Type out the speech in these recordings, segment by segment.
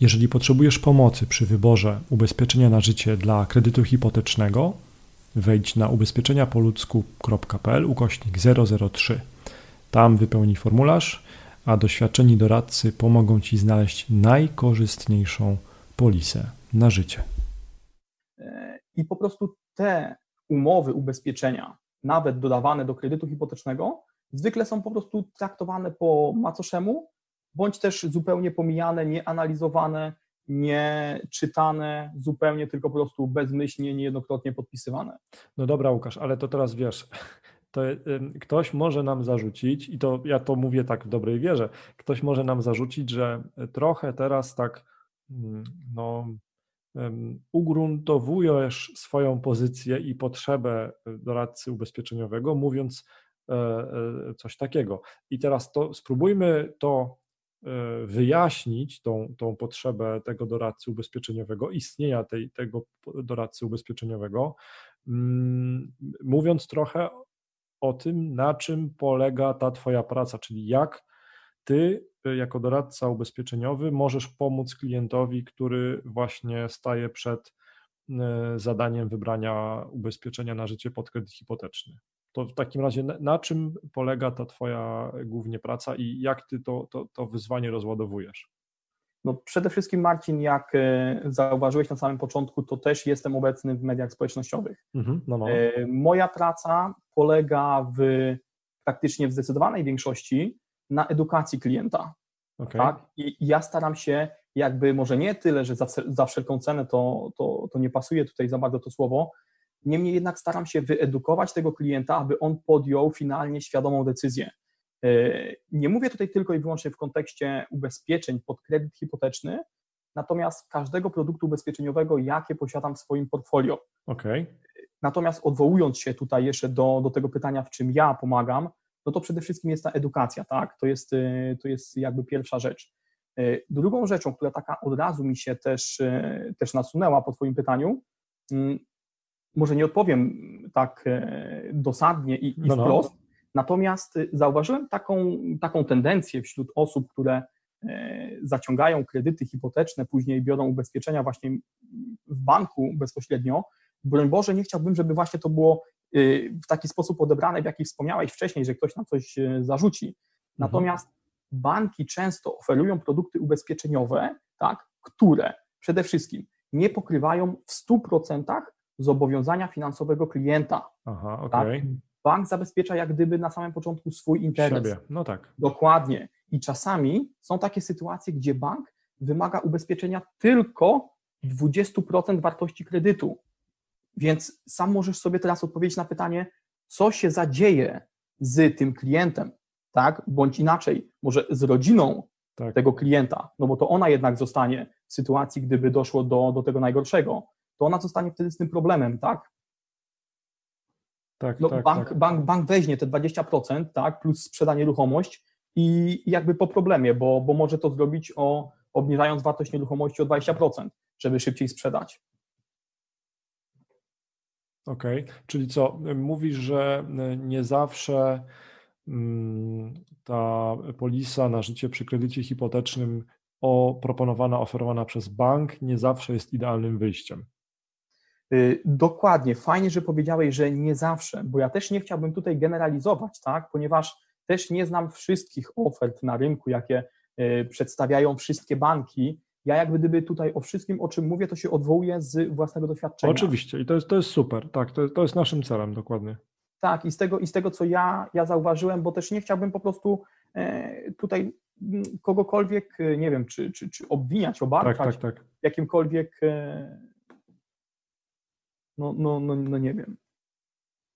Jeżeli potrzebujesz pomocy przy wyborze ubezpieczenia na życie dla kredytu hipotecznego, wejdź na ubezpieczeniapoludzku.pl ukośnik 003. Tam wypełnij formularz, a doświadczeni doradcy pomogą Ci znaleźć najkorzystniejszą polisę na życie. I po prostu te umowy ubezpieczenia, nawet dodawane do kredytu hipotecznego, zwykle są po prostu traktowane po macoszemu, bądź też zupełnie pomijane, nieanalizowane, nie czytane, zupełnie tylko po prostu bezmyślnie, niejednokrotnie podpisywane. No dobra, Łukasz, ale to teraz wiesz, to ktoś może nam zarzucić, i to ja to mówię tak w dobrej wierze, ktoś może nam zarzucić, że trochę teraz tak mm, no, ugruntowujesz swoją pozycję i potrzebę doradcy ubezpieczeniowego, mówiąc e, e, coś takiego. I teraz to spróbujmy to wyjaśnić tą, tą potrzebę tego doradcy ubezpieczeniowego, istnienia tej, tego doradcy ubezpieczeniowego, mm, mówiąc trochę o tym, na czym polega ta Twoja praca, czyli jak Ty, e, jako doradca ubezpieczeniowy, możesz pomóc klientowi, który właśnie staje przed e, zadaniem wybrania ubezpieczenia na życie pod kredyt hipoteczny to w takim razie na, czym polega ta Twoja głównie praca i jak Ty to, to, to wyzwanie rozładowujesz? No przede wszystkim Marcin, jak e, zauważyłeś na samym początku, to też jestem obecny w mediach społecznościowych. Mhm, no, no. E, moja praca polega w praktycznie w zdecydowanej większości na edukacji klienta. Okay. Tak? I ja staram się jakby może nie tyle, że za, za wszelką cenę to, to, to nie pasuje tutaj za bardzo to słowo, Niemniej jednak staram się wyedukować tego klienta, aby on podjął finalnie świadomą decyzję. E, nie mówię tutaj tylko i wyłącznie w kontekście ubezpieczeń pod kredyt hipoteczny, natomiast każdego produktu ubezpieczeniowego, jakie posiadam w swoim portfolio. Okay. Natomiast odwołując się tutaj jeszcze do, do tego pytania, w czym ja pomagam, no to przede wszystkim jest ta edukacja, tak? To jest, e, to jest jakby pierwsza rzecz. E, drugą rzeczą, która taka od razu mi się też, też nasunęła po Twoim pytaniu, mm, może nie odpowiem tak e, dosadnie i, i no, no. wprost, no. natomiast zauważyłem taką, taką tendencję wśród osób, które e, zaciągają kredyty hipoteczne, później biorą ubezpieczenia właśnie w banku bezpośrednio. Broń Boże, nie chciałbym, żeby właśnie to było e, w taki sposób odebrane, w jaki wspomniałeś wcześniej, że ktoś nam coś zarzuci. Mhm. Natomiast mhm. banki często oferują produkty ubezpieczeniowe, tak, które przede wszystkim nie pokrywają w 100% zobowiązania finansowego klienta. Aha, okay. tak? Bank zabezpiecza jak gdyby na samym początku swój interes. Siebie. No tak. Dokładnie. I czasami są takie sytuacje, gdzie bank wymaga ubezpieczenia tylko 20% wartości kredytu. Więc sam możesz sobie teraz odpowiedzieć na pytanie, co się zadzieje z tym klientem, tak? Bądź inaczej, może z rodziną tak. tego klienta, no bo to ona jednak zostanie w sytuacji, gdyby doszło do, do tego najgorszego to ona zostanie wtedy z tym problemem, tak? Tak, no, tak, bank, tak. Bank, bank weźmie te 20%, tak, plus sprzeda nieruchomość i jakby po problemie, bo, bo może to zrobić o, obniżając wartość nieruchomości o 20%, żeby szybciej sprzedać. Okej, okay. czyli co, mówisz, że nie zawsze mm, ta polisa na życie przy kredycie hipotecznym o, proponowana, oferowana przez bank nie zawsze jest idealnym wyjściem. Y, dokładnie, fajnie, że powiedziałeś, że nie zawsze, bo ja też nie chciałbym tutaj generalizować, tak, ponieważ też nie znam wszystkich ofert na rynku, jakie y, przedstawiają wszystkie banki. Ja jak gdyby tutaj o wszystkim, o czym mówię, to się odwołuję z własnego doświadczenia. Oczywiście i to jest, to jest super, tak, to, to jest naszym celem dokładnie. Tak, i z tego, i z tego co ja, ja zauważyłem, bo też nie chciałbym po prostu e, tutaj kogokolwiek, e, nie wiem, czy, czy, czy obwiniać, obarczać tak, tak, tak. jakimkolwiek e, no, no, no, no nie wiem.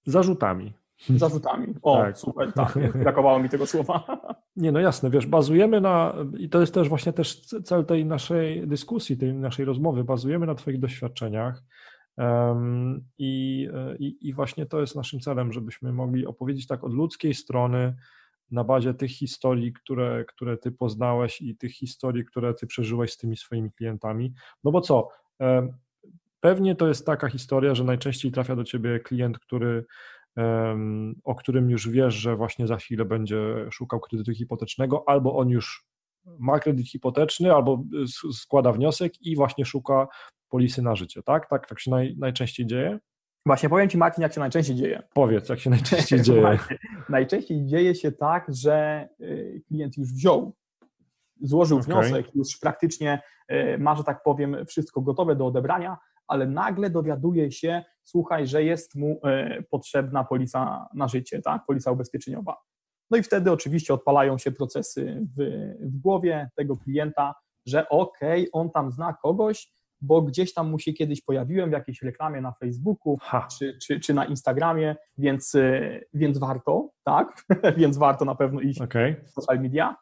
Zarzutami. Zarzutami. O, tak. super, tak. Brakowało mi tego słowa. Nie, no jasne, wiesz, bazujemy na, i to jest też właśnie też cel tej naszej dyskusji, tej naszej rozmowy, bazujemy na Twoich doświadczeniach um, i, i, i właśnie to jest naszym celem, żebyśmy mogli opowiedzieć tak od ludzkiej strony, na bazie tych historii, które, które Ty poznałeś i tych historii, które Ty przeżyłeś z tymi swoimi klientami. No bo co, Pewnie to jest taka historia, że najczęściej trafia do ciebie klient, który, o którym już wiesz, że właśnie za chwilę będzie szukał kredytu hipotecznego, albo on już ma kredyt hipoteczny albo składa wniosek i właśnie szuka polisy na życie, tak? Tak, tak się naj, najczęściej dzieje? Właśnie powiem Ci, Marcin, jak się najczęściej dzieje. Powiedz, jak się najczęściej dzieje. najczęściej dzieje się tak, że y, klient już wziął, złożył okay. wniosek, już praktycznie y, ma, że tak powiem, wszystko gotowe do odebrania, ale nagle dowiaduje się, słuchaj, że jest mu y, potrzebna polisa na życie, tak? polisa ubezpieczeniowa. No i wtedy oczywiście odpalają się procesy w, w głowie tego klienta, że okej, okay, on tam zna kogoś, bo gdzieś tam mu się kiedyś pojawiłem w jakiejś reklamie na Facebooku czy, czy, czy, na Instagramie, więc, e, więc warto, tak? więc warto na pewno iść okay. w social media.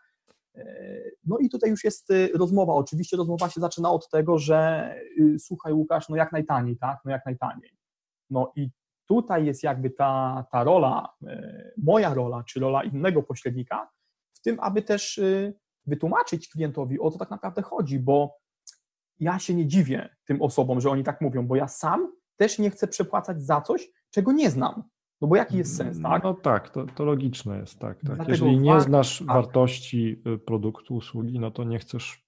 No i tutaj już jest e, rozmowa. Oczywiście rozmowa się zaczyna od tego, że y, słuchaj Łukasz, no jak najtaniej, tak? No jak najtaniej. No i tutaj jest jakby ta, ta rola, moja rola, czy rola innego pośrednika, w tym, aby też wytłumaczyć klientowi, o co tak naprawdę chodzi, bo ja się nie dziwię tym osobom, że oni tak mówią, bo ja sam też nie chcę przepłacać za coś, czego nie znam. No bo jaki jest sens, tak? No tak, to, to logiczne jest, tak. tak. Jeżeli nie znasz tak. wartości y, produktu, usługi, no to nie chcesz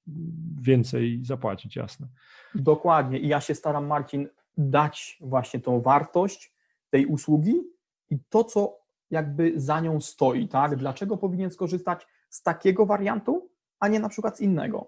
więcej zapłacić, jasne. Dokładnie i ja się staram, Marcin, dać właśnie tą wartość tej usługi i to, co jakby za nią stoi, tak? Dlaczego powinien skorzystać z takiego wariantu, a nie na przykład z innego.